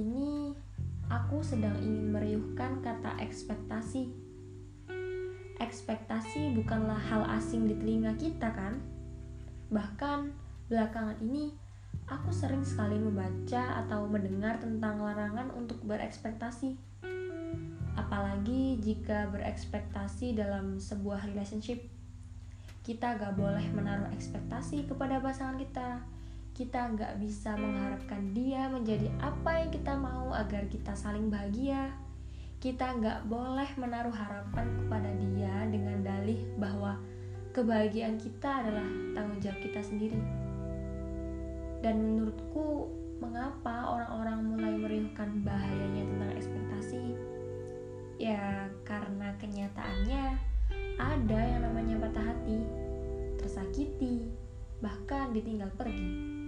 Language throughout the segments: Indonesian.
ini aku sedang ingin meriuhkan kata ekspektasi. Ekspektasi bukanlah hal asing di telinga kita, kan? Bahkan belakangan ini, aku sering sekali membaca atau mendengar tentang larangan untuk berekspektasi. Apalagi jika berekspektasi dalam sebuah relationship, kita gak boleh menaruh ekspektasi kepada pasangan kita kita gak bisa mengharapkan dia menjadi apa yang kita mau agar kita saling bahagia kita nggak boleh menaruh harapan kepada dia dengan dalih bahwa kebahagiaan kita adalah tanggung jawab kita sendiri. Dan menurutku, mengapa orang-orang mulai meriuhkan bahayanya tentang ekspektasi? Ya, karena kenyataannya ada yang namanya patah hati, tersakiti, bahkan ditinggal pergi.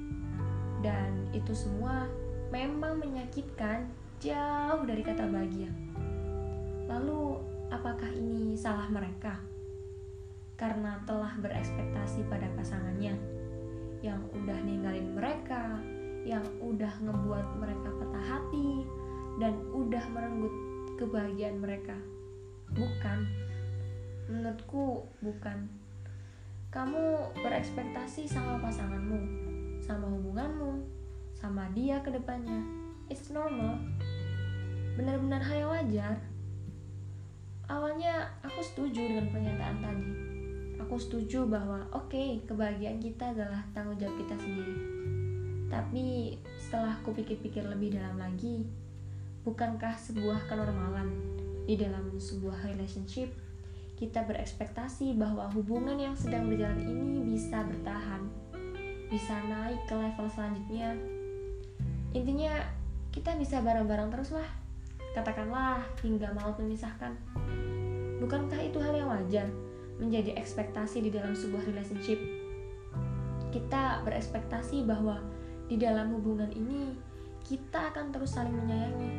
Dan itu semua memang menyakitkan jauh dari kata bahagia. Lalu, apakah ini salah mereka? Karena telah berekspektasi pada pasangannya yang udah ninggalin mereka, yang udah ngebuat mereka patah hati, dan udah merenggut kebahagiaan mereka. Bukan, menurutku bukan. Kamu berekspektasi sama pasanganmu, sama hubunganmu, sama dia ke depannya. It's normal. Benar-benar hal yang wajar awalnya aku setuju dengan pernyataan tadi. Aku setuju bahwa oke, okay, kebahagiaan kita adalah tanggung jawab kita sendiri. Tapi setelah aku pikir-pikir lebih dalam lagi, bukankah sebuah kenormalan di dalam sebuah relationship kita berekspektasi bahwa hubungan yang sedang berjalan ini bisa bertahan, bisa naik ke level selanjutnya. Intinya, kita bisa bareng-bareng terus lah. Katakanlah hingga maut memisahkan. Bukankah itu hal yang wajar menjadi ekspektasi di dalam sebuah relationship? Kita berekspektasi bahwa di dalam hubungan ini kita akan terus saling menyayangi,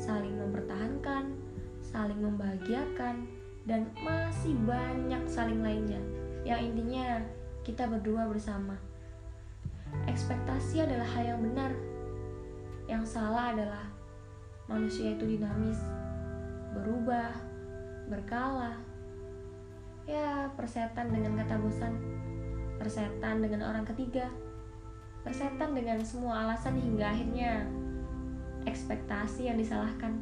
saling mempertahankan, saling membahagiakan, dan masih banyak saling lainnya yang intinya kita berdua bersama. Ekspektasi adalah hal yang benar. Yang salah adalah manusia itu dinamis, berubah, berkala. Ya, persetan dengan kata bosan, persetan dengan orang ketiga, persetan dengan semua alasan hingga akhirnya ekspektasi yang disalahkan.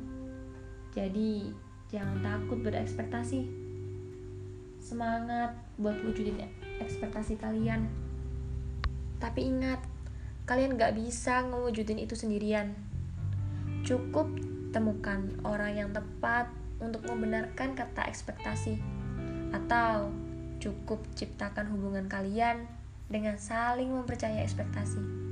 Jadi, jangan takut berekspektasi. Semangat buat wujudin ekspektasi kalian. Tapi ingat, kalian gak bisa ngewujudin itu sendirian. Cukup temukan orang yang tepat untuk membenarkan kata ekspektasi, atau cukup ciptakan hubungan kalian dengan saling mempercayai ekspektasi.